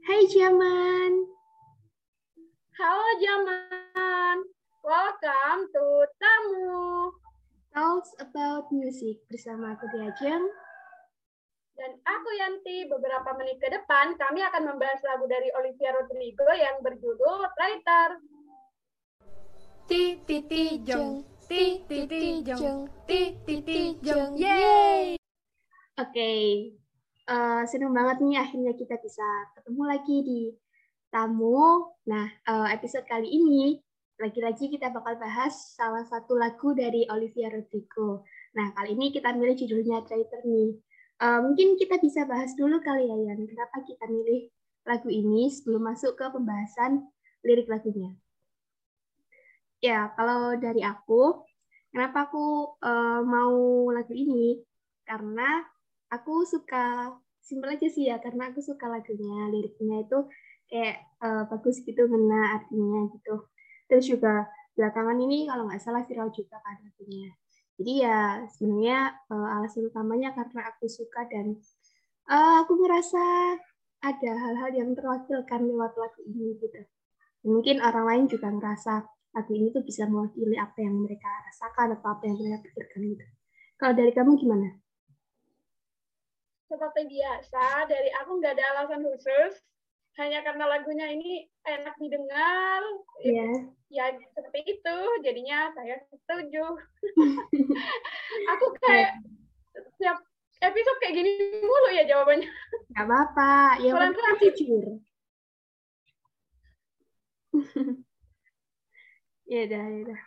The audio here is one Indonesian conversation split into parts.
Hai Jaman. Halo Jaman. Welcome to Tamu. Talks about music bersama aku Diajeng. Dan aku Yanti, beberapa menit ke depan kami akan membahas lagu dari Olivia Rodrigo yang berjudul Writer. Ti ti ti jong, ti ti ti jong, ti ti ti jong, yay! Oke, uh, senang banget nih akhirnya kita bisa ketemu lagi di tamu. Nah, uh, episode kali ini lagi-lagi kita bakal bahas salah satu lagu dari Olivia Rodrigo. Nah, kali ini kita milih judulnya Traitor nih. Uh, mungkin kita bisa bahas dulu kali ya, Yan. Kenapa kita milih lagu ini sebelum masuk ke pembahasan lirik lagunya. Ya, kalau dari aku, kenapa aku uh, mau lagu ini? Karena aku suka, simpel aja sih ya, karena aku suka lagunya, liriknya itu kayak uh, bagus gitu, ngena artinya gitu. Terus juga belakangan ini kalau nggak salah viral juga kan lagunya. Jadi ya sebenarnya uh, alasan utamanya karena aku suka dan uh, aku ngerasa ada hal-hal yang terwakilkan lewat lagu ini gitu. Mungkin orang lain juga ngerasa lagu ini tuh bisa mewakili apa yang mereka rasakan atau apa yang mereka pikirkan gitu. Kalau dari kamu gimana? Seperti biasa, dari aku nggak ada alasan khusus hanya karena lagunya ini enak didengar. Yeah. ya seperti itu jadinya saya setuju. Aku kayak setiap episode kayak gini mulu ya jawabannya. Nggak apa-apa yang penting jujur. Ya udah ya udah.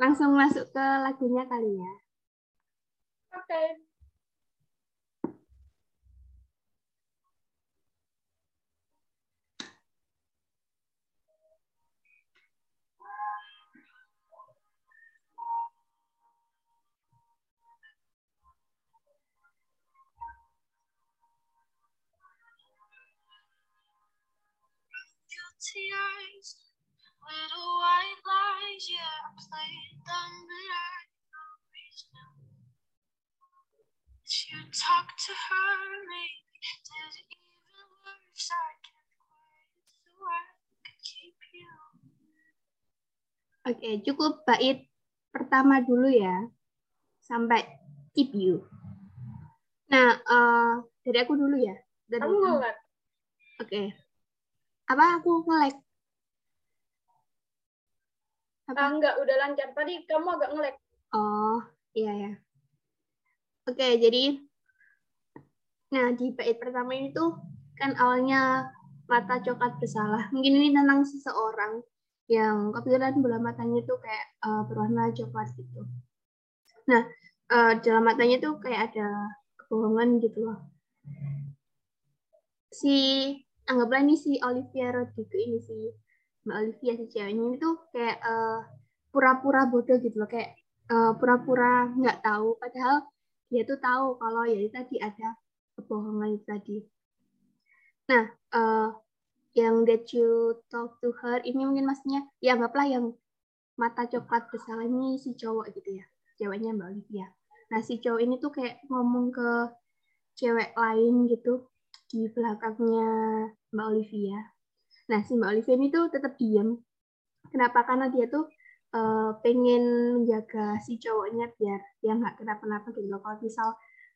Langsung masuk ke lagunya kali ya. Oke. okay. Tears, little white lies, yeah, I played them, but I don't reach them. Did you talk to her, maybe? Did it even worse? I kept quiet so I could keep you. Oke, okay, cukup bait pertama dulu ya, sampai keep you. Nah, uh, dari aku dulu ya. Dari Kamu nggak? Oke. Okay apa aku ngelek apa? Ah, enggak udah lancar. Tadi kamu agak ngelek oh iya ya oke jadi nah di bait pertama ini tuh kan awalnya mata coklat bersalah. Mungkin ini tentang seseorang yang kebetulan bola matanya tuh kayak uh, berwarna coklat gitu. Nah uh, dalam matanya tuh kayak ada kebohongan gitu loh. Si anggaplah ini si Olivia Rodrigo ini si Mbak Olivia si ceweknya itu kayak uh, pura-pura bodoh gitu loh kayak uh, pura-pura nggak tahu padahal dia tuh tahu kalau ya tadi ada kebohongan itu tadi. Nah, uh, yang that you talk to her ini mungkin maksudnya ya anggaplah yang mata coklat bersalah ini si cowok gitu ya, ceweknya Mbak Olivia. Nah, si cowok ini tuh kayak ngomong ke cewek lain gitu di belakangnya Mbak Olivia. Nah, si Mbak Olivia ini tuh tetap diam. Kenapa? Karena dia tuh uh, pengen menjaga si cowoknya biar dia nggak kenapa-napa gitu Kalau misal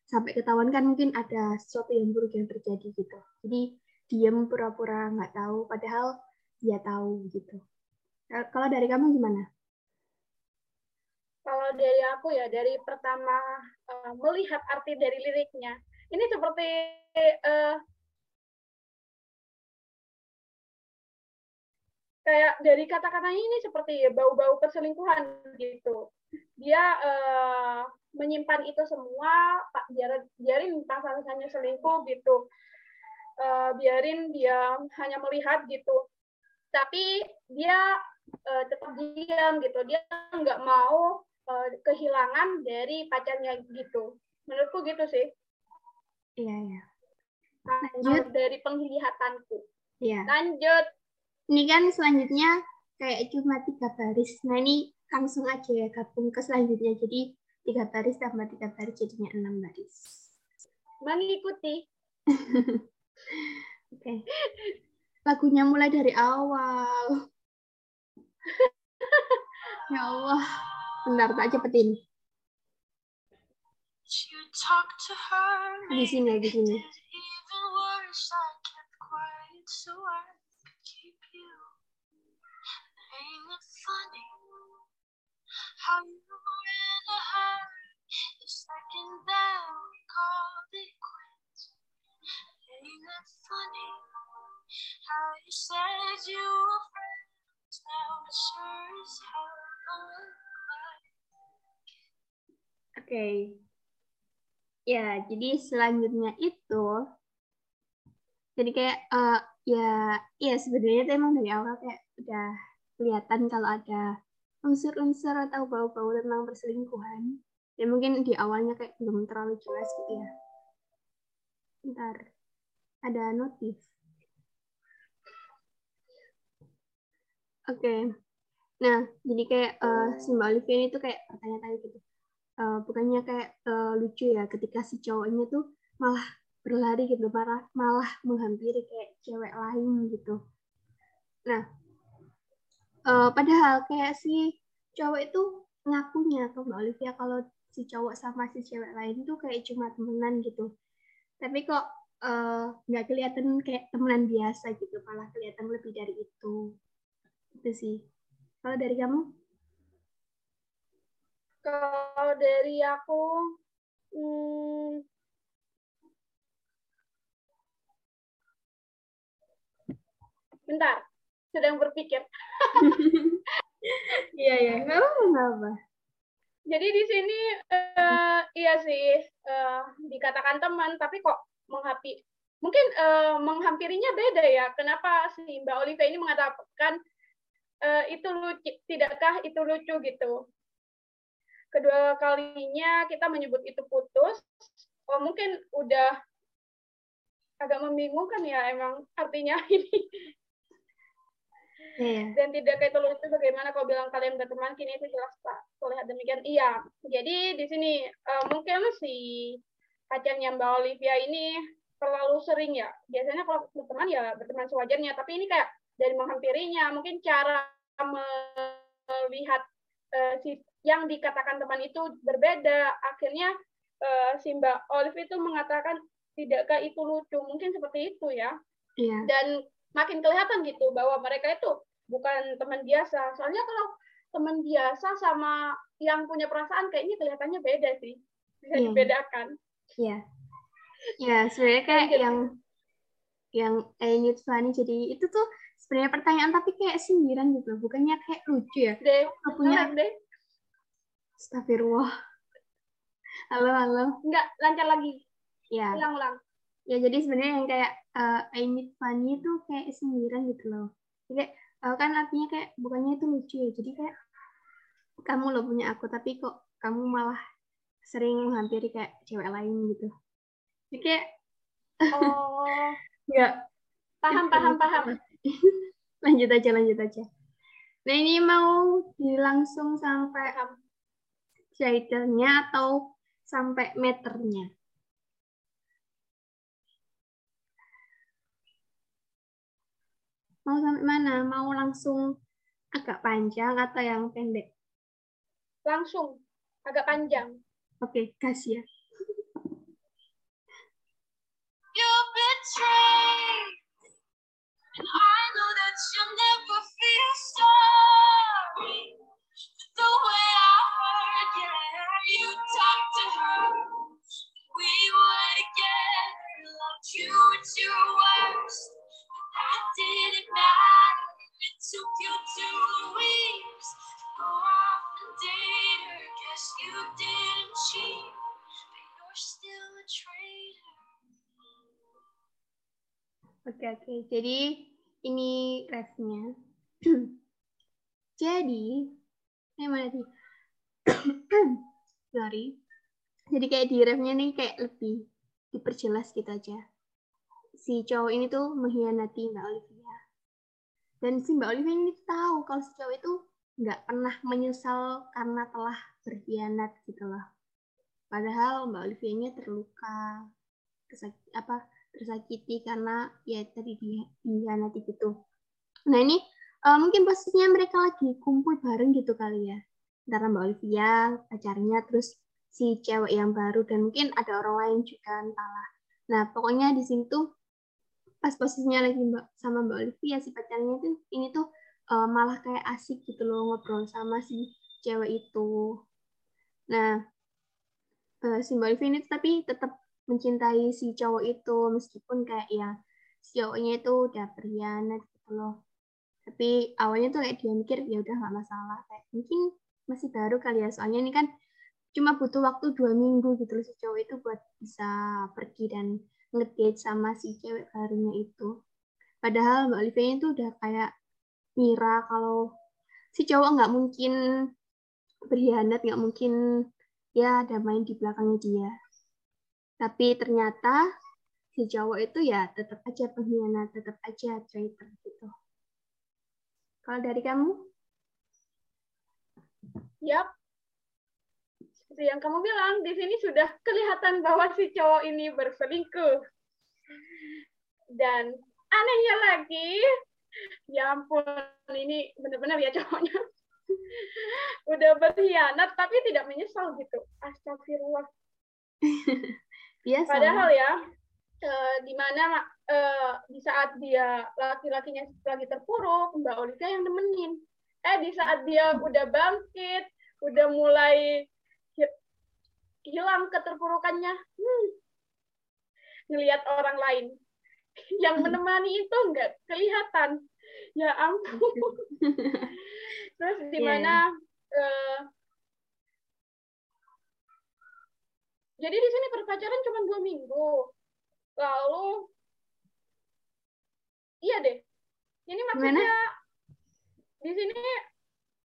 sampai ketahuan kan mungkin ada sesuatu yang buruk yang terjadi gitu. Jadi diam pura-pura nggak tahu, padahal dia tahu gitu. Kalau dari kamu gimana? Kalau dari aku ya, dari pertama uh, melihat arti dari liriknya, ini seperti uh, kayak dari kata-katanya ini seperti bau-bau perselingkuhan gitu. Dia uh, menyimpan itu semua, pak biar biarin pasangannya selingkuh gitu. Uh, biarin dia hanya melihat gitu. Tapi dia uh, tetap diam gitu. Dia nggak mau uh, kehilangan dari pacarnya gitu. Menurutku gitu sih. Iya, iya. Lanjut dari penglihatanku. Iya. Lanjut. Ini kan selanjutnya kayak cuma tiga baris. Nah ini langsung aja ya gabung ke selanjutnya. Jadi tiga baris tambah tiga baris jadinya enam baris. Mengikuti. Oke. Okay. lagunya mulai dari awal. ya Allah. Bentar, tak cepetin. You talk to her, di sini. even worse. I kept quiet so I could keep you. Ain't it funny how you were in a hurry the second that we called it quits? Ain't it funny how you said you were friends? Now it sure is hell. Oke. Ya, jadi selanjutnya itu jadi kayak eh, ya ya sebenarnya itu emang dari awal kayak udah kelihatan kalau ada unsur-unsur atau bau-bau tentang perselingkuhan. Ya mungkin di awalnya kayak belum terlalu jelas gitu ya. Bentar. Ada notif. Oke. Nah, jadi kayak eh, si Mbak Olivia ini tuh kayak bertanya-tanya gitu. Eh, bukannya kayak eh, lucu ya ketika si cowoknya tuh malah berlari gitu, malah malah menghampiri kayak cewek lain gitu. Nah, eh, padahal kayak si cowok itu ngakunya ke Mbak Olivia kalau si cowok sama si cewek lain tuh kayak cuma temenan gitu. Tapi kok nggak kelihatan kayak temenan biasa gitu, malah kelihatan lebih dari itu. Itu sih. Kalau dari kamu? Kalau dari aku, hmm, bentar, sedang berpikir. Iya, iya. Nggak apa-apa, nggak apa. Jadi di sini eh, iya sih eh, dikatakan teman, tapi kok menghapi mungkin eh, menghampirinya beda ya. Kenapa si Mbak Olivia ini mengatakan eh, itu lucu, tidakkah itu lucu gitu? Kedua kalinya kita menyebut itu putus. Oh, mungkin udah agak membingungkan ya emang artinya ini. Iya. dan tidak kayak itu lucu bagaimana kalau bilang kalian berteman kini itu jelas tak terlihat demikian iya. Jadi di sini eh, mungkin si pacarnya Mbak Olivia ini terlalu sering ya. Biasanya kalau berteman ya berteman sewajarnya. Tapi ini kayak dari menghampirinya. Mungkin cara melihat eh, si yang dikatakan teman itu berbeda akhirnya eh, si Mbak Olivia itu mengatakan tidakkah itu lucu mungkin seperti itu ya Iya. dan makin kelihatan gitu bahwa mereka itu bukan teman biasa. Soalnya kalau teman biasa sama yang punya perasaan kayaknya kelihatannya beda sih. Bisa Iya. dibedakan. Iya. Ya, sebenarnya kayak yang yang I need funny jadi itu tuh sebenarnya pertanyaan tapi kayak sindiran gitu, bukannya kayak lucu ya. Deh, punya deh. Astagfirullah. Halo, halo. Enggak, lancar lagi. Ya. Ulang-ulang. Ya, jadi sebenarnya yang kayak eh, I need funny itu kayak sindiran gitu loh. Jadi kayak, eh, kan artinya kayak bukannya itu lucu ya. Jadi kayak kamu lo punya aku tapi kok kamu malah sering menghampiri kayak cewek lain gitu. Jadi kayak Oh, ya paham, paham, paham. lanjut aja lanjut aja nah ini mau dilangsung sampai Jahiternya atau sampai meternya mau sampai mana mau langsung agak panjang atau yang pendek Langsung. Agak panjang. oke kasih ya You betrayed, and I know that you'll never feel sorry. The way Oke oke, jadi ini refnya. jadi, ini mana sih? Sorry. Jadi kayak di refnya nih kayak lebih diperjelas gitu aja. Si cowok ini tuh mengkhianati Mbak Olivia. Dan si Mbak Olivia ini tahu kalau si cowok itu nggak pernah menyesal karena telah berkhianat gitu loh. Padahal Mbak Olivia-nya terluka, kesak- apa tersakiti karena ya tadi dia nanti gitu. Nah ini uh, mungkin posisinya mereka lagi kumpul bareng gitu kali ya. Antara Mbak Olivia, pacarnya, terus si cewek yang baru dan mungkin ada orang lain juga entahlah. Nah pokoknya di sini tuh pas posisinya lagi mbak sama Mbak Olivia si pacarnya tuh ini tuh uh, malah kayak asik gitu loh ngobrol sama si cewek itu. Nah, uh, si Mbak Olivia ini tapi tetap mencintai si cowok itu meskipun kayak ya si cowoknya itu udah berkhianat gitu loh. Tapi awalnya tuh kayak dia mikir ya udah nggak masalah kayak mungkin masih baru kali ya soalnya ini kan cuma butuh waktu dua minggu gitu loh si cowok itu buat bisa pergi dan ngedate sama si cewek barunya itu. Padahal Mbak Olivia itu udah kayak ngira kalau si cowok nggak mungkin berkhianat, nggak mungkin ya ada main di belakangnya dia. Tapi ternyata si cowok itu ya tetap aja pengkhianat, tetap aja traitor gitu. Kalau dari kamu? Yap. Seperti yang kamu bilang, di sini sudah kelihatan bahwa si cowok ini berselingkuh. Dan anehnya lagi, ya ampun, ini benar-benar ya cowoknya. Udah berkhianat tapi tidak menyesal gitu. Astagfirullah. Biasa. Padahal ya, uh, di mana uh, di saat dia laki-lakinya lagi terpuruk, Mbak Olivia yang nemenin. Eh di saat dia udah bangkit, udah mulai hilang keterpurukannya, hmm, ngelihat orang lain yang menemani itu nggak kelihatan. Ya ampun. Terus di iya, mana yeah. uh, jadi di sini berpacaran cuma dua minggu. Lalu iya deh. Ini maksudnya Mana? di sini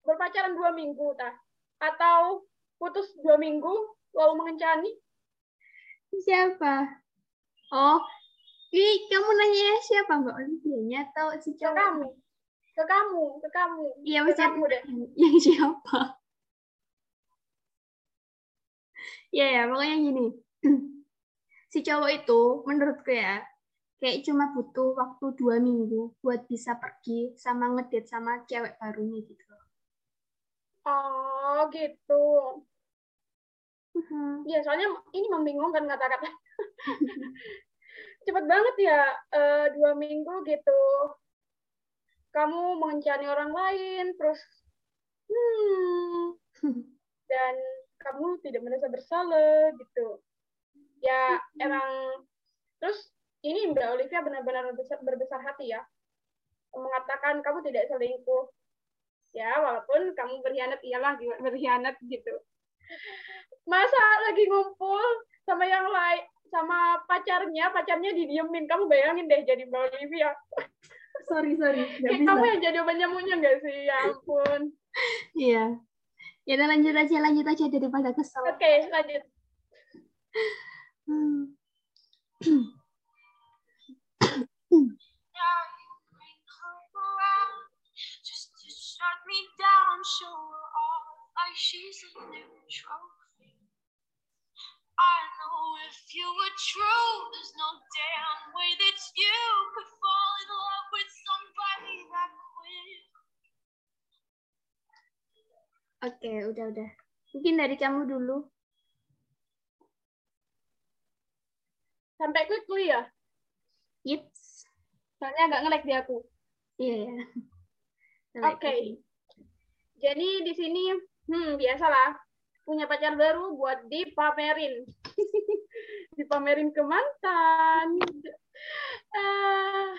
berpacaran dua minggu tah atau putus dua minggu lalu mengencani siapa? Oh ini kamu nanya siapa mbak Olivia? Atau si cowok kamu. Ke kamu ke kamu. Iya ke kamu deh. yang siapa? Ya ya pokoknya gini. Si cowok itu menurutku ya kayak cuma butuh waktu dua minggu buat bisa pergi sama ngedate sama cewek barunya gitu. Oh gitu. Uh-huh. Ya soalnya ini membingungkan kata-kata. Cepet banget ya uh, dua minggu gitu. Kamu mengencani orang lain, terus hmm, dan kamu tidak merasa bersalah gitu. Ya emang terus ini Mbak Olivia benar-benar berbesar hati ya mengatakan kamu tidak selingkuh ya walaupun kamu berkhianat iyalah berkhianat gitu masa lagi ngumpul sama yang lain sama pacarnya pacarnya didiemin. Kamu bayangin deh jadi Mbak Olivia. Sorry sorry. Kamu yang jadi obat nyamuknya nggak sih? Ya ampun. Iya. Ya udah lanjut aja lanjut aja daripada kesel oke okay, lanjut. Hmm. me down, show her all like she's a trophy. I know if you were true, there's no damn way that you could fall in love with somebody that quick. Oke, okay, udah udah. Mungkin dari kamu dulu. Sampai quickly ya? Yips. Soalnya agak ngelek di aku. Iya, yeah, Oke. Okay. Jadi di sini, hmm, biasalah punya pacar baru buat dipamerin. dipamerin ke mantan. Uh,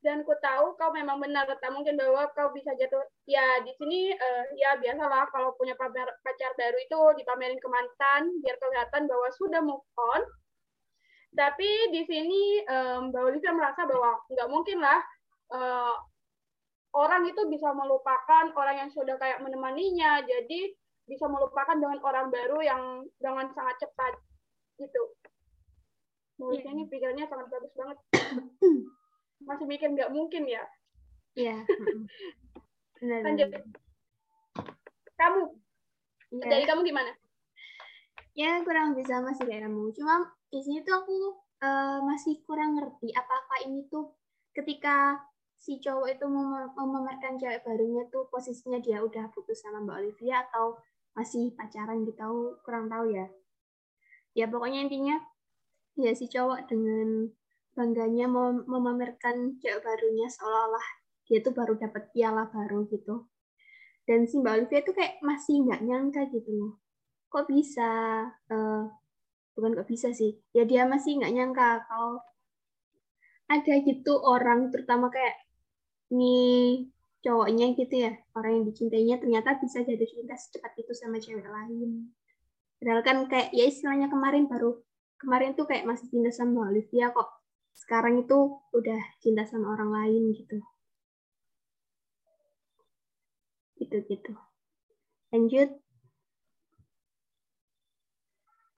dan ku tahu kau memang benar, tak mungkin bahwa kau bisa jatuh. Ya di sini uh, ya biasalah kalau punya pacar baru itu dipamerin ke mantan biar kelihatan bahwa sudah move on. Tapi di sini Mbak Olivia merasa bahwa nggak mungkin lah uh, orang itu bisa melupakan orang yang sudah kayak menemaninya jadi bisa melupakan dengan orang baru yang dengan sangat cepat gitu. Yeah. ini pikirannya sangat bagus banget. Masih mikir nggak mungkin ya? Iya yeah. lanjut. kamu? Yeah. dari kamu gimana? Ya kurang bisa masih kayak kamu. Cuma di sini tuh aku uh, masih kurang ngerti apakah ini tuh ketika si cowok itu mem memamerkan cewek barunya tuh posisinya dia udah putus sama Mbak Olivia atau masih pacaran gitu kurang tahu ya. Ya pokoknya intinya ya si cowok dengan bangganya mem memamerkan cewek barunya seolah-olah dia tuh baru dapat piala baru gitu. Dan si Mbak Olivia tuh kayak masih nggak nyangka gitu loh. Kok bisa uh, bukan kok bisa sih ya dia masih nggak nyangka kalau ada gitu orang terutama kayak nih cowoknya gitu ya. Orang yang dicintainya ternyata bisa jadi cinta secepat itu sama cewek lain. Padahal kan kayak ya istilahnya kemarin baru kemarin tuh kayak masih cinta sama Olivia kok. Sekarang itu udah cinta sama orang lain gitu. Gitu gitu. Lanjut.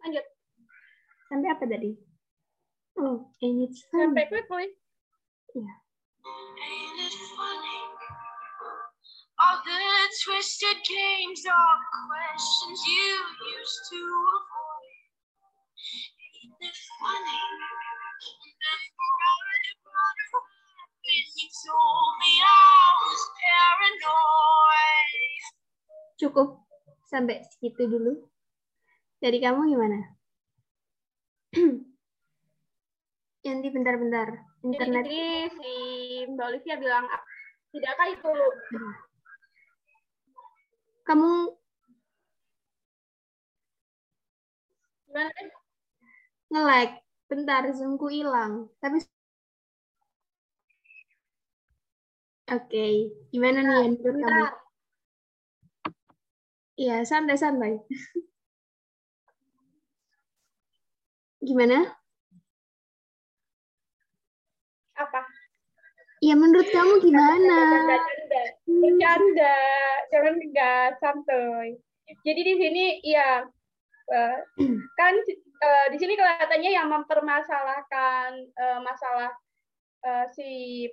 Lanjut. Sampai apa tadi? Oh and it's sampai quickly. Iya. It funny? All the twisted games, all the questions you used to avoid. Ain't it funny? You told me I was paranoid. Cukup sampai segitu dulu. Dari kamu gimana? Yanti bentar-bentar. Internet. Jadi si Mbak Olivia bilang, tidakkah itu Kamu gimana? nge-lag. Bentar, zoomku hilang. Tapi Oke, gimana nih yang menurut kamu? Iya, santai-santai. Gimana? Apa? Ya menurut kamu gimana? Bercanda, bercanda, jangan enggak santuy. Jadi di sini ya kan eh, di sini kelihatannya yang mempermasalahkan eh, masalah si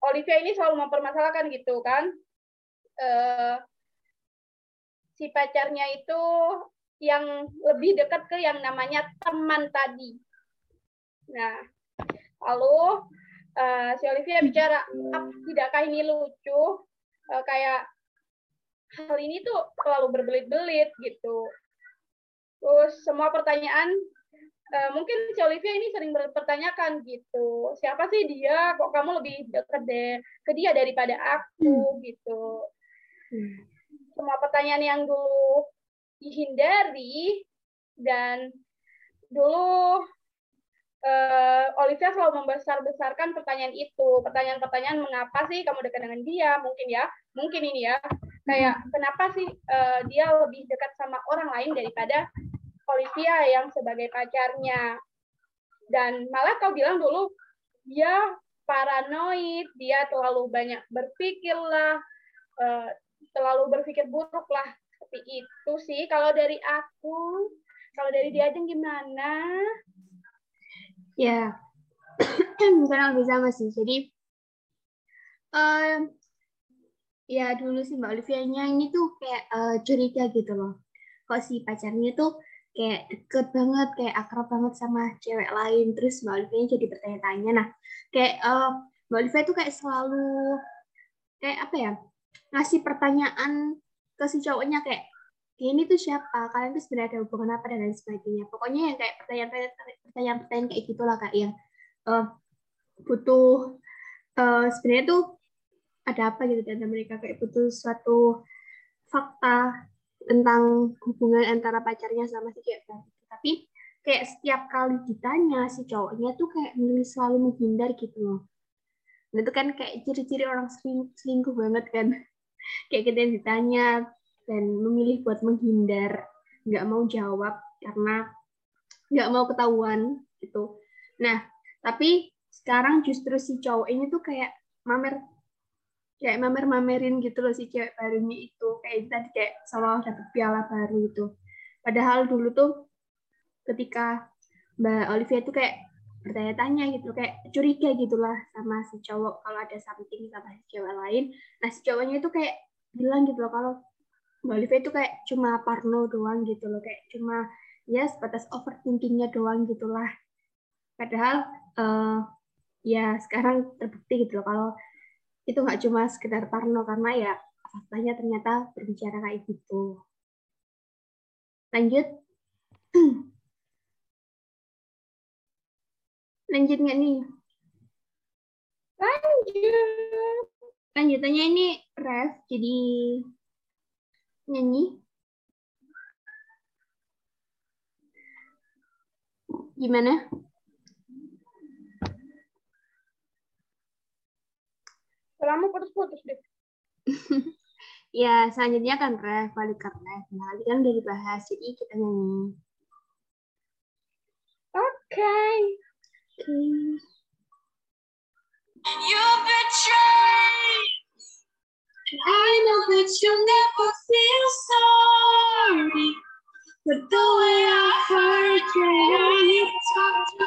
Olivia ini selalu mempermasalahkan gitu kan. Si pacarnya itu yang lebih dekat ke yang namanya teman tadi. Nah, lalu uh, si Olivia bicara, "Ap- tidakkah ini lucu? Uh, kayak hal ini tuh terlalu berbelit-belit gitu. Terus semua pertanyaan, uh, mungkin si Olivia ini sering berpertanyakan gitu, siapa sih dia? Kok kamu lebih dekat deh ke dia daripada aku gitu. Semua pertanyaan yang dulu dihindari dan dulu eh, Olivia selalu membesar-besarkan pertanyaan itu. Pertanyaan-pertanyaan mengapa sih kamu dekat dengan dia? Mungkin ya, mungkin ini ya. Kayak kenapa sih eh, dia lebih dekat sama orang lain daripada Olivia yang sebagai pacarnya? Dan malah kau bilang dulu dia paranoid, dia terlalu banyak berpikir lah, eh, terlalu berpikir buruk lah. Seperti itu sih. Kalau dari aku, kalau dari dia Ajeng gimana? Ya, kurang lebih sama sih. Jadi, em, ya dulu sih Mbak Olivia-nya ini tuh kayak eh, curiga gitu loh. Kok si pacarnya tuh kayak deket banget, kayak akrab banget sama cewek lain. Terus Mbak Olivia jadi bertanya-tanya. Nah, kayak eh, Mbak Olivia tuh kayak selalu kayak apa ya ngasih pertanyaan ke si cowoknya kayak ini tuh siapa? Kalian tuh sebenarnya ada hubungan apa dan lain sebagainya? Pokoknya yang kayak pertanyaan-pertanyaan pertanyaan-pertanyaan kayak gitulah kak yang eh, butuh eh, sebenarnya tuh ada apa gitu dan mereka? Kayak butuh suatu fakta tentang hubungan antara pacarnya sama si cewek tapi kayak setiap kali ditanya si cowoknya tuh kayak milih selalu menghindar gitu loh. Nah, itu kan kayak ciri-ciri orang seling- selingkuh banget kan. kayak kita yang ditanya dan memilih buat menghindar, nggak mau jawab karena nggak mau ketahuan gitu. Nah, tapi sekarang justru si cowok ini tuh kayak mamer kayak mamer-mamerin gitu loh si cewek barunya itu kayak tadi kayak seolah dapet piala baru gitu. Padahal dulu tuh ketika Mbak Olivia itu kayak bertanya-tanya gitu kayak curiga gitulah sama si cowok kalau ada something sama si cewek lain nah si cowoknya itu kayak bilang gitu loh kalau Mbak Olivia itu kayak cuma parno doang gitu loh kayak cuma ya sebatas overthinkingnya doang gitulah Padahal uh, ya sekarang terbukti gitu loh kalau itu nggak cuma sekedar parno karena ya faktanya ternyata berbicara kayak gitu. Lanjut. Lanjut nggak nih? Lanjut. Lanjutannya ini ref, jadi nyanyi. Gimana? Suaramu putus-putus deh. ya, selanjutnya kan ref, balik ke ref. Nah, tadi kan udah dibahas, jadi kita nyanyi. Oke. Okay. Okay. You betrayed. I know that you'll never feel sorry. But the way I hurt you, when you talk to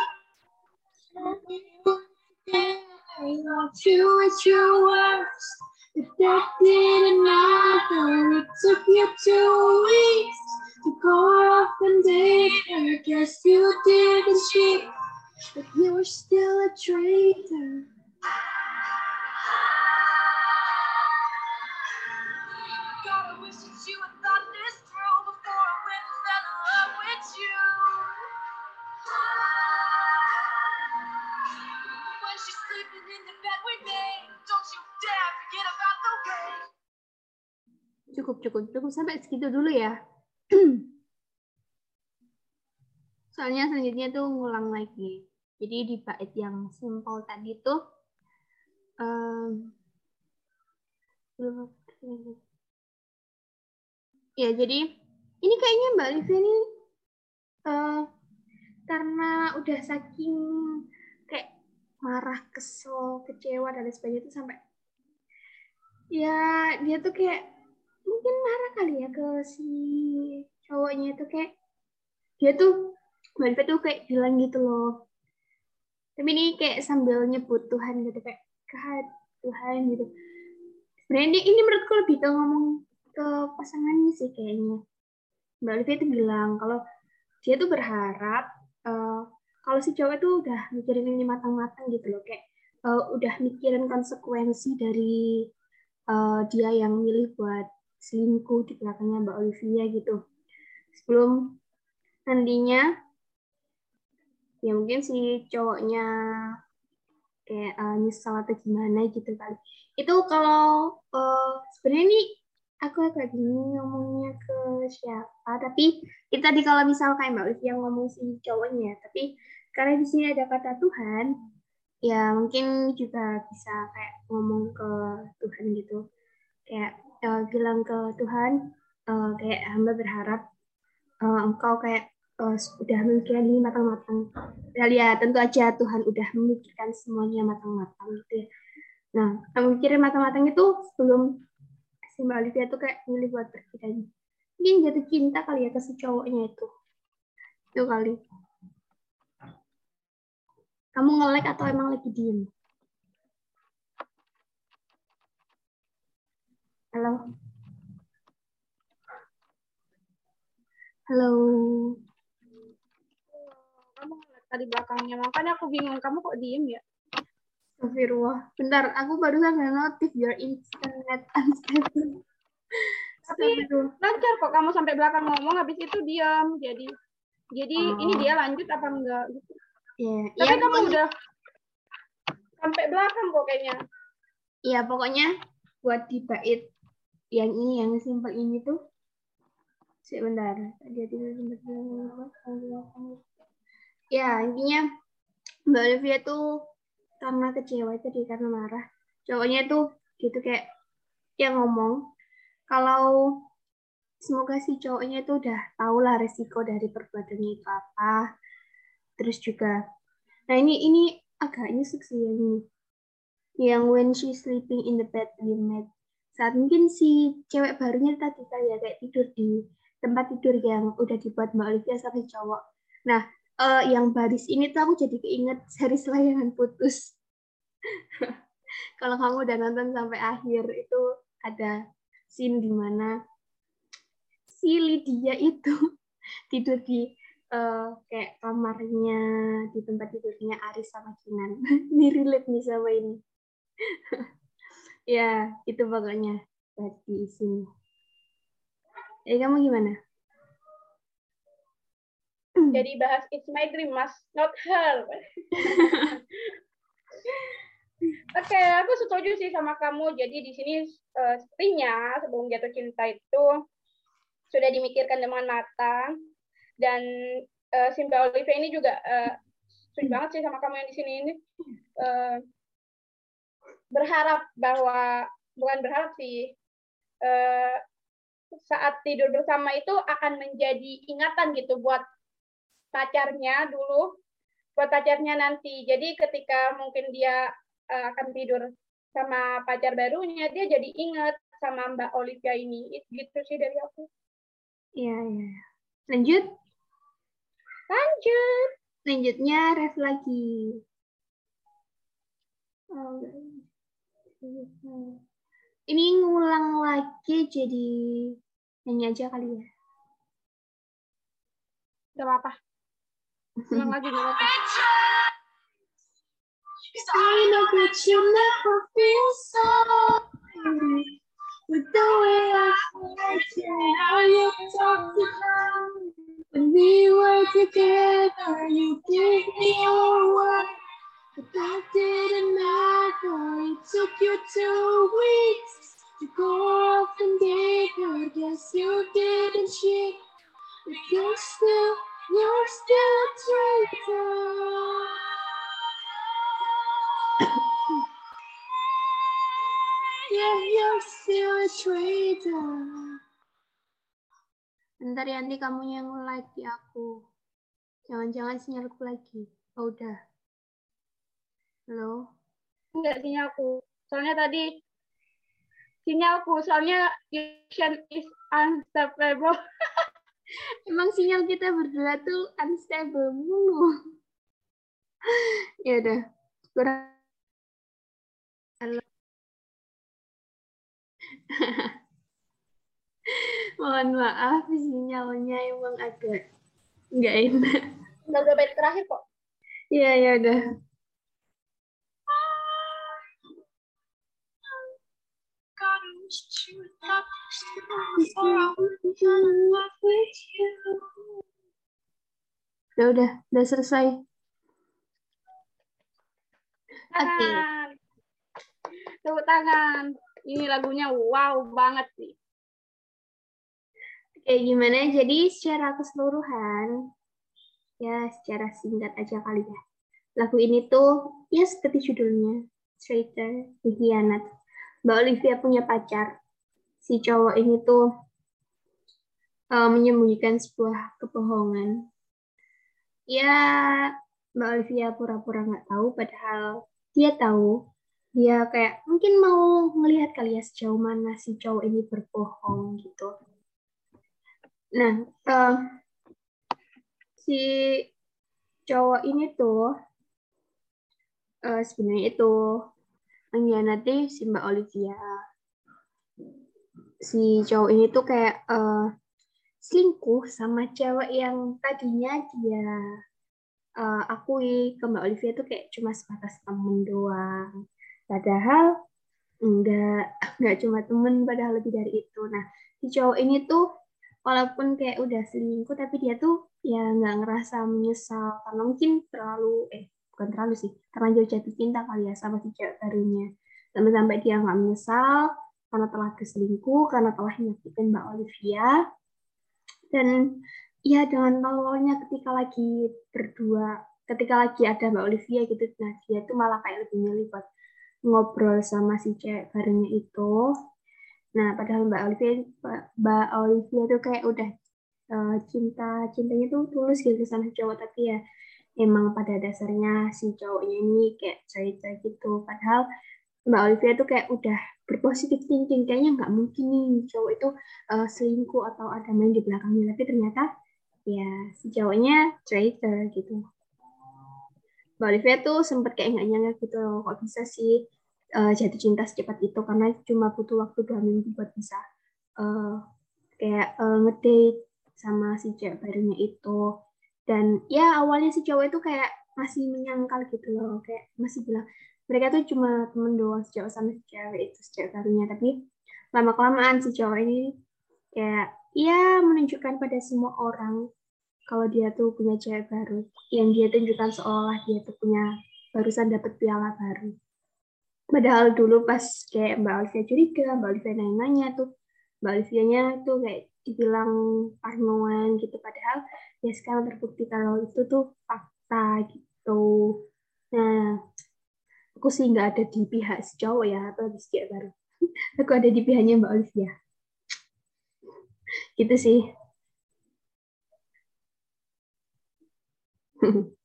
I want you at your worst. If that didn't matter, it took you two weeks to go off and date her. Guess you didn't cheat, but you were still a traitor. Cukup, cukup, cukup sampai segitu dulu ya. Soalnya selanjutnya tuh ngulang lagi. Jadi di bait yang simple tadi tuh um, ya jadi ini kayaknya Mbak Livia ini uh, karena udah saking kayak marah, kesel, kecewa dan sebagainya itu sampai ya dia tuh kayak mungkin marah kali ya ke si cowoknya itu kayak dia tuh Mbak tuh kayak bilang gitu loh. Tapi ini kayak sambil nyebut Tuhan gitu kayak God Tuhan gitu. Sebenarnya ini menurutku lebih ke ngomong ke pasangannya sih kayaknya. Mbak Olivia itu bilang kalau dia tuh berharap uh, kalau si cowok itu udah mikirin ini matang-matang gitu loh kayak uh, udah mikirin konsekuensi dari uh, dia yang milih buat selingkuh di belakangnya Mbak Olivia gitu. Sebelum nantinya ya mungkin si cowoknya kayak uh, nyesal atau gimana gitu kali. Itu kalau uh, sebenarnya ini aku agak bingung ngomongnya ke siapa tapi itu tadi kalau misal kayak mbak Olivia ngomong si cowoknya tapi karena di sini ada kata Tuhan ya mungkin juga bisa kayak ngomong ke Tuhan gitu. Kayak uh, bilang ke Tuhan uh, kayak hamba berharap uh, engkau kayak uh, udah memikirkan ini matang-matang. Ya, ya tentu aja Tuhan udah memikirkan semuanya matang-matang gitu ya. Nah, mikirin matang-matang itu sebelum si Mbak Olivia tuh kayak milih buat pergi dan mungkin jatuh cinta kali ya ke si cowoknya itu. Itu kali. Kamu nge-like atau emang lagi diem? Halo? Halo? Kamu ngeliat tadi belakangnya, makanya aku bingung. Kamu kok diem ya? Astagfirullah. Bentar, aku barusan nggak notif your internet unstable. Tapi lancar kok kamu sampai belakang ngomong, habis itu diam. Jadi jadi Oh. ini dia lanjut apa enggak gitu. Ya, Tapi ya, kamu pokoknya, udah sampai belakang kok kayaknya. ya pokoknya buat di bait yang ini yang simple ini tuh. Sebentar dia tidak ya intinya Mbak Olivia tuh karena kecewa itu karena marah. Cowoknya tuh gitu kayak dia ngomong kalau semoga si cowoknya itu udah tahu lah resiko dari perbuatannya itu apa. Terus juga nah ini ini agak nyesek sih yang ini. Yang when she sleeping in the bed we met saat mungkin si cewek barunya tadi kali ya kayak tidur di tempat tidur yang udah dibuat Mbak Olivia sama cowok nah eh, yang baris ini tuh aku jadi keinget series layangan putus kalau kamu udah nonton sampai akhir itu ada scene di mana si Lydia itu tidur di eh, kayak kamarnya di tempat tidurnya Aris sama Kinan. Ini relate nih sama ini. Ya, itu pokoknya tadi isinya. Eh, kamu gimana? Jadi bahas It's My Dream, Mas. Not her. Oke, aku setuju sih sama kamu. Jadi di sini uh, sepertinya sebelum jatuh cinta itu sudah dimikirkan dengan matang dan uh, Simba Olivia ini juga uh, setuju banget sih sama kamu yang di sini ini uh, berharap bahwa bukan berharap sih uh, saat tidur bersama itu akan menjadi ingatan gitu buat pacarnya dulu buat pacarnya nanti. Jadi ketika mungkin dia uh, akan tidur sama pacar barunya dia jadi ingat sama Mbak Olivia ini. Gitu sih dari aku. Iya iya. Lanjut? Lanjut. Lanjutnya ref lagi. Oh, ini ngulang lagi jadi nyanyi aja kali ya Gak apa-apa. Ngulang lagi gak apa-apa. I know that you never feel sorry with the way I like it, how you talk to her. When we were together, you gave me your word, but that didn't matter. It took you two weeks to go off and date her. Guess you didn't cheat, but you're still, you're still a traitor. yeah, you're still a traitor. Bentar ya, nanti kamu yang like di aku. Jangan-jangan sinyalku lagi. Oh, udah. Halo? Enggak sinyalku. Soalnya tadi sinyalku, soalnya connection is unstable. Emang sinyal kita berdua tuh unstable mulu. ya udah. Kurang Halo. Mohon maaf, sinyalnya emang agak nggak enak. Udah bait terakhir kok. Iya, ya udah. God, I wish you would stop before I would fall in love with you. Udah, udah, udah selesai. Oke. Tangan. Tepuk tangan. Ini lagunya wow banget sih. Oke, gimana? Jadi secara keseluruhan, ya secara singkat aja kali ya. Lagu ini tuh, ya seperti judulnya, Traitor, Pengkhianat. Mbak Olivia punya pacar. Si cowok ini tuh uh, menyembunyikan sebuah kebohongan. Ya, Mbak Olivia pura-pura nggak tahu, padahal dia tahu. Dia kayak mungkin mau melihat kali ya sejauh mana si cowok ini berbohong gitu. Nah, uh, si cowok ini tuh uh, sebenarnya itu mengkhianati si Mbak Olivia. Si cowok ini tuh kayak uh, selingkuh sama cewek yang tadinya dia uh, akui ke Mbak Olivia tuh kayak cuma sebatas temen doang. Padahal enggak, enggak cuma temen, padahal lebih dari itu. Nah, si cowok ini tuh walaupun kayak udah selingkuh tapi dia tuh ya nggak ngerasa menyesal karena mungkin terlalu eh bukan terlalu sih terlanjur jatuh cinta kali ya sama si cewek barunya. Sampai-sampai dia nggak menyesal karena telah berselingkuh karena telah nyakitin Mbak Olivia. Dan ya dengan tololnya ketika lagi berdua ketika lagi ada Mbak Olivia gitu nah dia tuh malah kayak lebih milih buat ngobrol sama si cewek barunya itu. Nah, padahal Mbak Olivia, Mbak Olivia tuh kayak udah uh, cinta cintanya tuh tulus gitu sama cowok tapi ya emang pada dasarnya si cowoknya ini kayak cerita gitu. Padahal Mbak Olivia tuh kayak udah berpositif thinking kayaknya nggak mungkin nih cowok itu uh, selingkuh atau ada main di belakangnya tapi ternyata ya si cowoknya traitor gitu. Mbak Olivia tuh sempet kayak nggak nyangka gitu kok bisa sih uh, jatuh cinta secepat itu karena cuma butuh waktu dua minggu buat bisa uh, kayak uh, ngedate sama si cewek barunya itu dan ya awalnya si cowok itu kayak masih menyangkal gitu loh. Kayak masih bilang mereka tuh cuma temen doang si cowok sama si cewek itu cewek barunya tapi lama kelamaan si cowok ini kayak ya menunjukkan pada semua orang kalau dia tuh punya cewek baru. Yang dia tunjukkan seolah dia tuh punya barusan dapat piala baru. Padahal dulu pas kayak Mbak Olivia curiga Mbak Olivia nanya-nanya tuh Mbak Olivia-nya tuh kayak dibilang parnoan gitu. Padahal ya sekarang terbukti kalau itu tuh fakta gitu. Nah aku sih nggak ada di pihak si cowok ya atau di si baru. Aku ada di pihaknya Mbak Olivia. Gitu sih.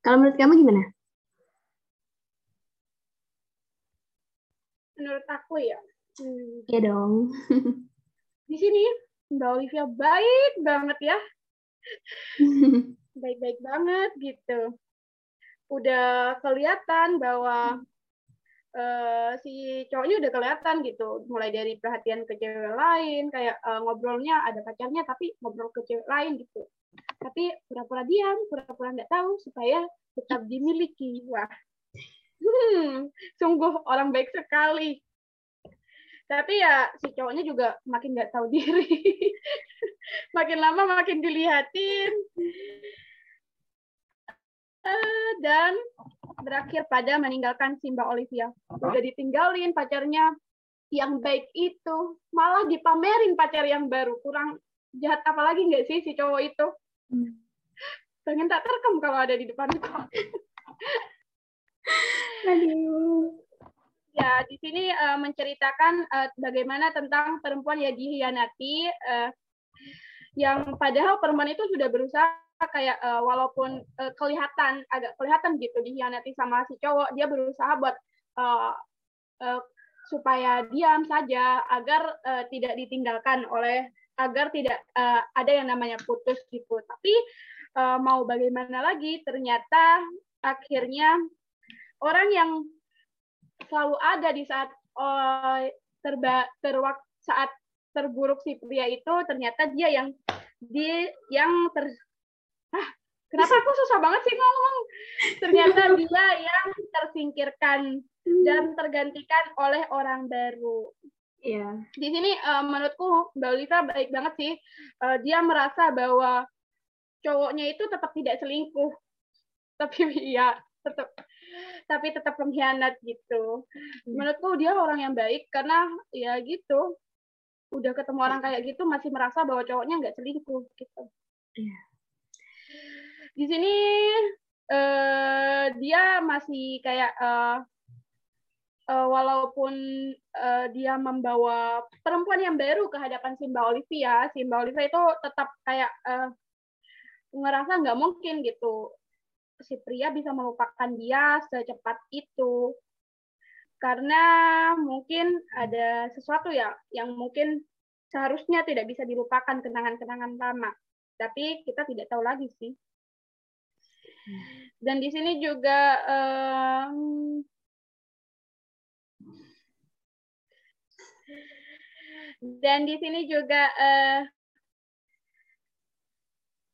Kalau menurut kamu gimana? Menurut aku ya, hmm, dong. di sini Mbak Olivia baik banget ya, baik-baik banget gitu. Udah kelihatan bahwa eh, si cowoknya udah kelihatan gitu, mulai dari perhatian ke cewek lain, kayak eh, ngobrolnya ada pacarnya tapi ngobrol ke cewek lain gitu. Tapi pura-pura diam, pura-pura nggak tahu supaya tetap dimiliki. Wah, hmm, sungguh orang baik sekali. Tapi ya si cowoknya juga makin nggak tahu diri. makin lama makin dilihatin. Eh, dan berakhir pada meninggalkan Simba Olivia. Udah ditinggalin pacarnya yang baik itu, malah dipamerin pacar yang baru. Kurang jahat apa lagi nggak sih si cowok itu? Pengen tak terekam kalau ada di depanku. Aduh. Ya, di sini eh, menceritakan eh, bagaimana tentang perempuan yang dihianati, eh, yang padahal perempuan itu sudah berusaha kayak eh, walaupun eh, kelihatan agak kelihatan gitu dihianati sama si cowok, dia berusaha buat eh, eh, supaya diam saja agar eh, tidak ditinggalkan oleh agar tidak eh, ada yang namanya putus gitu. Tapi eh, mau bagaimana lagi, ternyata akhirnya orang yang selalu ada di saat uh, terba terwak saat terburuk si pria itu ternyata dia yang di yang ter ah kenapa aku susah banget sih ngomong? Ternyata dia yang tersingkirkan dan tergantikan oleh orang baru. Iya. di sini uh, menurutku Mbak Olivia baik banget sih. Uh, dia merasa bahwa cowoknya itu tetap tidak selingkuh. Tapi ya tetap tapi tetap pengkhianat gitu. Menurutku dia orang yang baik karena ya gitu. Udah ketemu orang kayak gitu masih merasa bahwa cowoknya nggak selingkuh gitu. Iya. Di sini eh, dia masih kayak eh, eh, walaupun eh, dia membawa perempuan yang baru ke hadapan Simba Olivia, Simba Olivia itu tetap kayak eh, ngerasa nggak mungkin gitu si pria bisa melupakan dia secepat itu. Karena mungkin ada sesuatu ya yang mungkin seharusnya tidak bisa dilupakan kenangan-kenangan lama. Tapi kita tidak tahu lagi sih. Dan di sini juga um, dan di sini juga uh,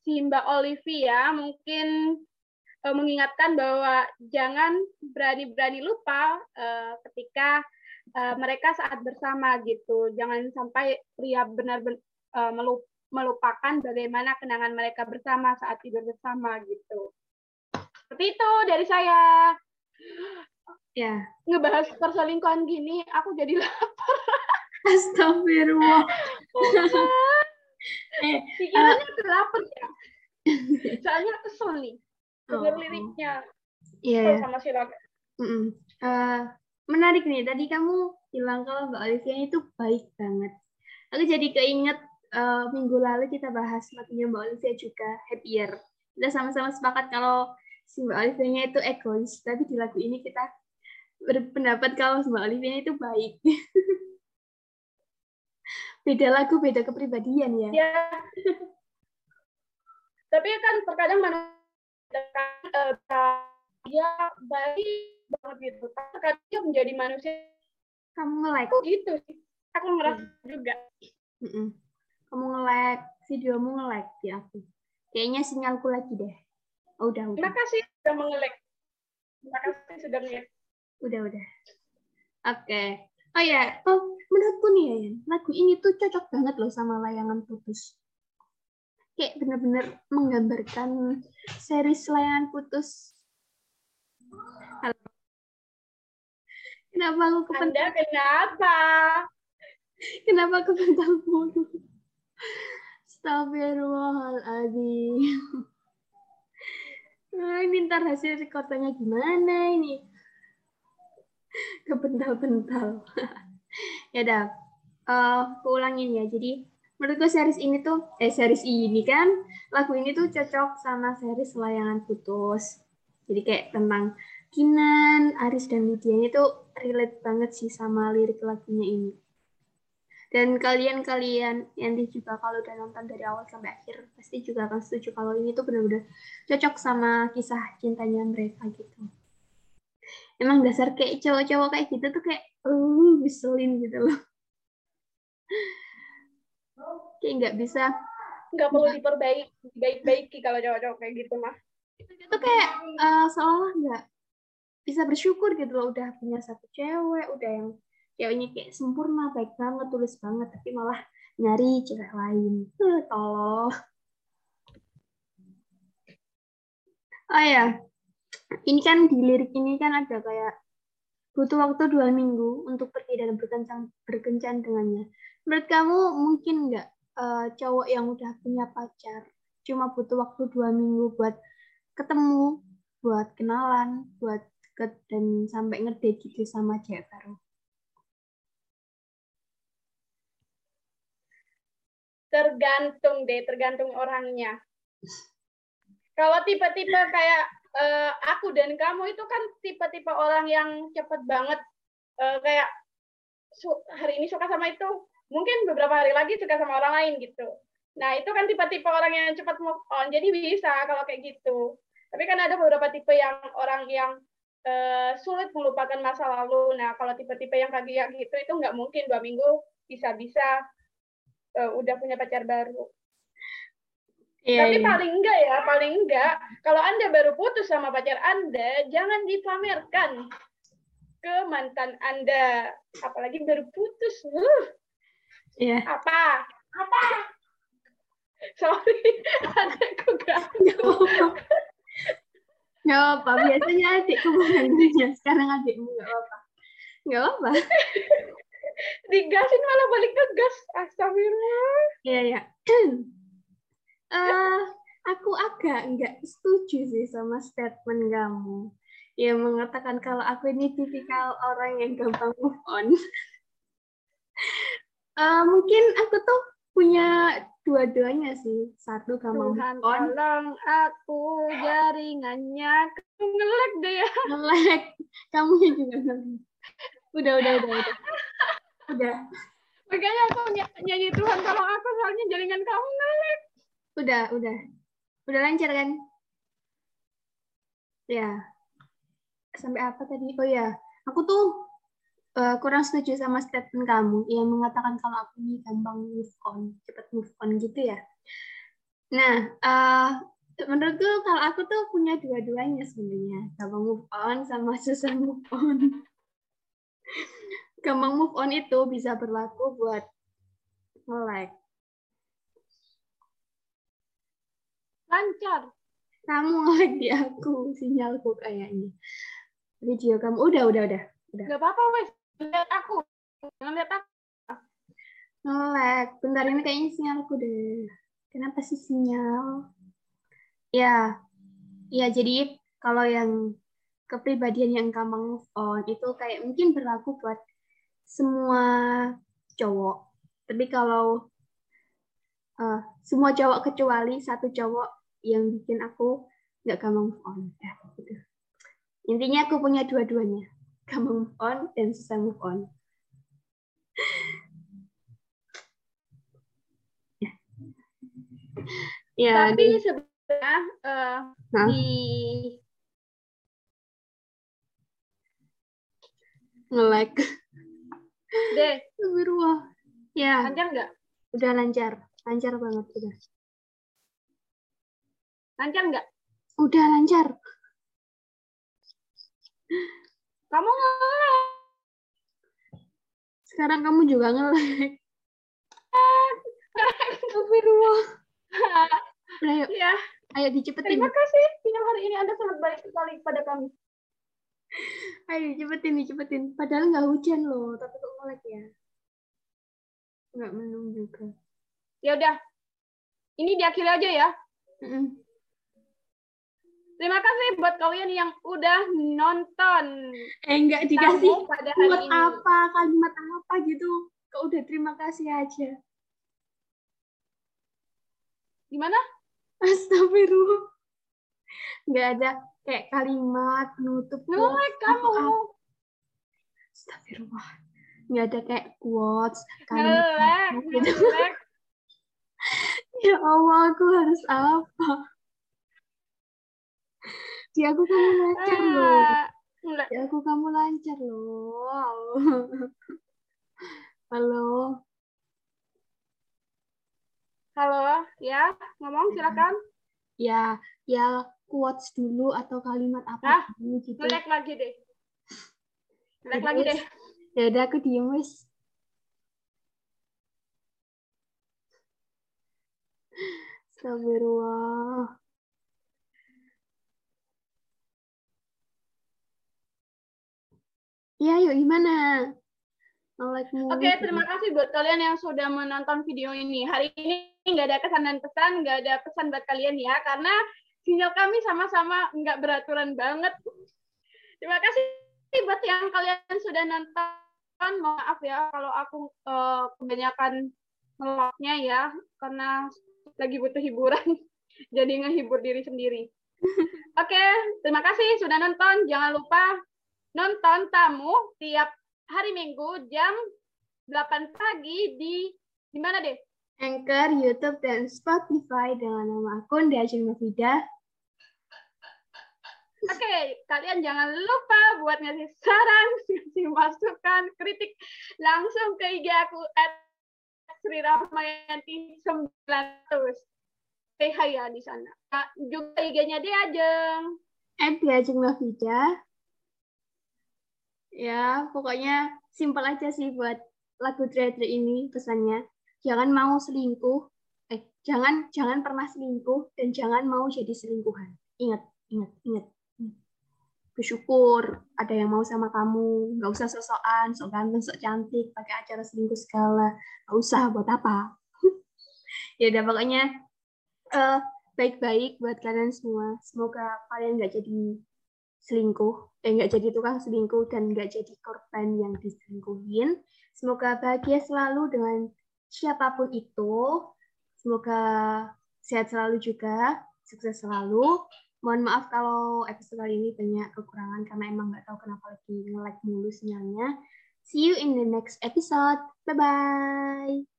si Mbak Olivia mungkin mengingatkan bahwa jangan berani-berani lupa uh, ketika uh, mereka saat bersama gitu. Jangan sampai pria benar-benar uh, melupakan bagaimana kenangan mereka bersama saat tidur bersama gitu. Seperti itu dari saya. Ya. Ngebahas perselingkuhan gini, aku jadi lapar. Astagfirullah. eh, Pikirannya uh, lapar ya. Soalnya kesel nih dengar Oh. liriknya Iya. Kesel ya. sama si Rock. Mm-mm. Eh, menarik nih. Tadi kamu bilang kalau Mbak Olivia itu baik banget. Aku jadi keinget eh, minggu lalu kita bahas lagunya Mbak Olivia juga Happier. Kita sama-sama sepakat kalau si Mbak Olivia itu egois, tapi di lagu ini kita berpendapat kalau Mbak Olivia itu baik. beda lagu, beda kepribadian ya. Ya. Tapi kan terkadang manusia uh, dia baik banget gitu. Terkadang dia menjadi manusia Kamu nge-like. aku gitu sih. Aku ngerasa juga. Mm-mm. Kamu nge-like videomu nge-lag di aku. Kayaknya sinyalku lagi deh. Oh, udah, udah. Terima kasih sudah mengelek. Terima kasih sudah mengelek. Udah, udah. Oke. Oh ya, oh, menurutku nih ya, lagu ini tuh cocok banget loh sama layangan putus. Kayak bener-bener menggambarkan series layangan putus. Halo. Kenapa aku kepental? Anda kenapa? Kenapa aku kepental mulu? Astagfirullahaladzim. Nah, ini ntar hasil rekordannya gimana ini? Kebental-bental. ya dah, uh, ulangin ya. Jadi menurutku series ini tuh, eh series ini kan, lagu ini tuh cocok sama series layangan putus. Jadi kayak tentang Kinan, Aris dan Lydia ini tuh relate banget sih sama lirik lagunya ini. Dan kalian-kalian yang juga kalau udah nonton dari awal sampai akhir pasti juga akan setuju kalau ini tuh benar-benar cocok sama kisah cintanya mereka gitu. Emang dasar kayak cowok-cowok kayak gitu tuh kayak uh ngeselin gitu loh. Kayak nggak bisa Nggak perlu diperbaiki, baik-baiki kalau cowok-cowok kayak gitu mah. itu kayak uh, seolah nggak bisa bersyukur gitu loh udah punya satu cewek udah yang ceweknya kayak sempurna baik banget tulis banget tapi malah nyari cewek lain. Eh, tolong. Oh ya ini kan di lirik ini kan ada kayak butuh waktu dua minggu untuk pergi dan berkencan berkencan dengannya. Menurut kamu mungkin nggak uh, cowok yang udah punya pacar cuma butuh waktu dua minggu buat ketemu buat kenalan buat deket dan sampai ngedate gitu sama cewek baru Tergantung deh, tergantung orangnya. Kalau tipe-tipe kayak uh, aku dan kamu itu kan tipe-tipe orang yang cepet banget uh, kayak hari ini suka sama itu, mungkin beberapa hari lagi suka sama orang lain gitu. Nah, itu kan tipe-tipe orang yang cepat move on. Jadi bisa kalau kayak gitu. Tapi kan ada beberapa tipe yang orang yang uh, sulit melupakan masa lalu. Nah, kalau tipe-tipe yang kayak gitu itu nggak mungkin dua minggu bisa-bisa uh, udah punya pacar baru. Iya, Tapi iya. paling enggak ya, paling enggak kalau Anda baru putus sama pacar Anda, jangan dipamerkan ke mantan Anda. Apalagi baru putus. Uh, Iya. apa? Apa? Sorry, adekku ganggu. Nggak apa-apa. Biasanya adikku mengganggunya. Sekarang adikmu nggak apa-apa. Nggak apa. Digasin malah balik ngegas. Astagfirullah. Iya, iya. Eh, aku agak nggak setuju sih sama statement kamu yang mengatakan kalau aku ini tipikal orang yang gampang move on. Eh, mungkin aku tuh punya dua-duanya sih. Satu gampang Tuhan tolong aku jaringannya ngelek deh ya. ngelek. Kamu juga ngelek. Udah, udah, udah, udah. Udah, Makanya aku ny- nyanyi Tuhan tolong aku soalnya jaringan kamu ngelek. udah, udah. Udah lancar kan? Ya. Sampai apa tadi? Oh ya, aku tuh eh, kurang setuju sama statement kamu yang mengatakan kalau aku ini gampang move on, cepat move on gitu ya. Nah, eh, menurutku kalau aku tuh punya dua-duanya sebenarnya, gampang move on sama susah move on. Gampang move on itu bisa berlaku buat nge-like. Lancar. Kamu nge-like di aku, sinyalku kayaknya. Video kamu, udah, udah, udah. Gak apa-apa wes. Lihat aku. Jangan lihat aku. Nge-lag. Bentar ini kayaknya sinyalku deh. Kenapa sih sinyal? Ya, ya jadi kalau yang kepribadian yang gampang move on itu kayak mungkin berlaku buat semua cowok. Tapi kalau eh, semua cowok kecuali satu cowok yang bikin aku nggak gampang move on. Ya, gitu. Intinya aku punya dua-duanya. Gampang move on dan susah move on. Ya, Tapi sebenarnya eh, Hah? di nge-lag. deh Astagfirullah. Ya, lancar nggak? udah lancar. Lancar banget udah. Lancar nggak? Udah lancar. Kamu ngelek. Sekarang kamu juga ngelek. Astagfirullah. Udah yuk, ya, ayo dicepetin. terima kasih. Sinyal hari ini Anda sangat baik sekali kepada kami. Ayo dicepetin, dicepetin. Padahal nggak hujan loh, tapi kok ngelek ya? Nggak mendung juga. Ya udah. Ini diakhiri aja ya. Mm-mm. Terima kasih buat kalian yang udah nonton Eh, nggak dikasih pada hari buat ini. apa, kalimat apa gitu. Kok udah terima kasih aja. Gimana? Astagfirullah. Nggak ada kayak kalimat penutup. Ngelek kamu. Astagfirullah. Nggak ada kayak quotes, Ngelek, gitu. ngelek. Ya Allah, aku harus apa? Di aku kamu lancar loh. Ah, ngelek. Di aku kamu lancar loh. Halo. Halo, ya, ngomong silakan. Ya, ya quotes dulu atau kalimat apa Hah? dulu gitu. Ngelek lagi deh. Udah, lagi deh. Ya udah aku diem wis. Astagfirullah. Iya, yuk gimana? Mulu. Oke, terima kasih buat kalian yang sudah menonton video ini. Hari ini nggak ada kesan dan pesan, nggak ada pesan buat kalian ya, karena sinyal kami sama-sama nggak beraturan banget. Terima kasih buat yang kalian sudah nonton. Maaf ya kalau aku eh, kebanyakan ngeloknya ya, karena lagi butuh hiburan. Jadi ngehibur diri sendiri. Oke, terima kasih sudah nonton. Jangan lupa nonton tamu tiap hari Minggu jam 8 pagi di di mana deh? Anchor, YouTube, dan Spotify dengan nama akun Diajeng Mafida. Oke, kalian jangan lupa buat ngasih saran, ngasih masukan, kritik langsung ke IG aku at Sri Rahmayanti 900. Say hi ya di sana. Nah, juga IG-nya dia Ajeng. At Diajeng Mafida. Ya, pokoknya simpel aja sih buat lagu Dre Dre ini pesannya. Jangan mau selingkuh. Eh, jangan jangan pernah selingkuh dan jangan mau jadi selingkuhan. Ingat, ingat, ingat. Bersyukur ada yang mau sama kamu. Nggak usah sosokan, sok ganteng, sok cantik, pakai acara selingkuh segala. Nggak usah, buat apa? ya udah pokoknya eh, baik-baik buat kalian semua. Semoga kalian nggak jadi selingkuh, eh nggak jadi tukang selingkuh dan nggak jadi korban yang diselingkuhin. Semoga bahagia selalu dengan siapa pun itu. Semoga sehat selalu juga, sukses selalu. Mohon maaf kalau episode kali ini banyak kekurangan karena emang nggak tahu kenapa lagi nge-lag mulu sinyalnya. See you in the next episode. Bye-bye.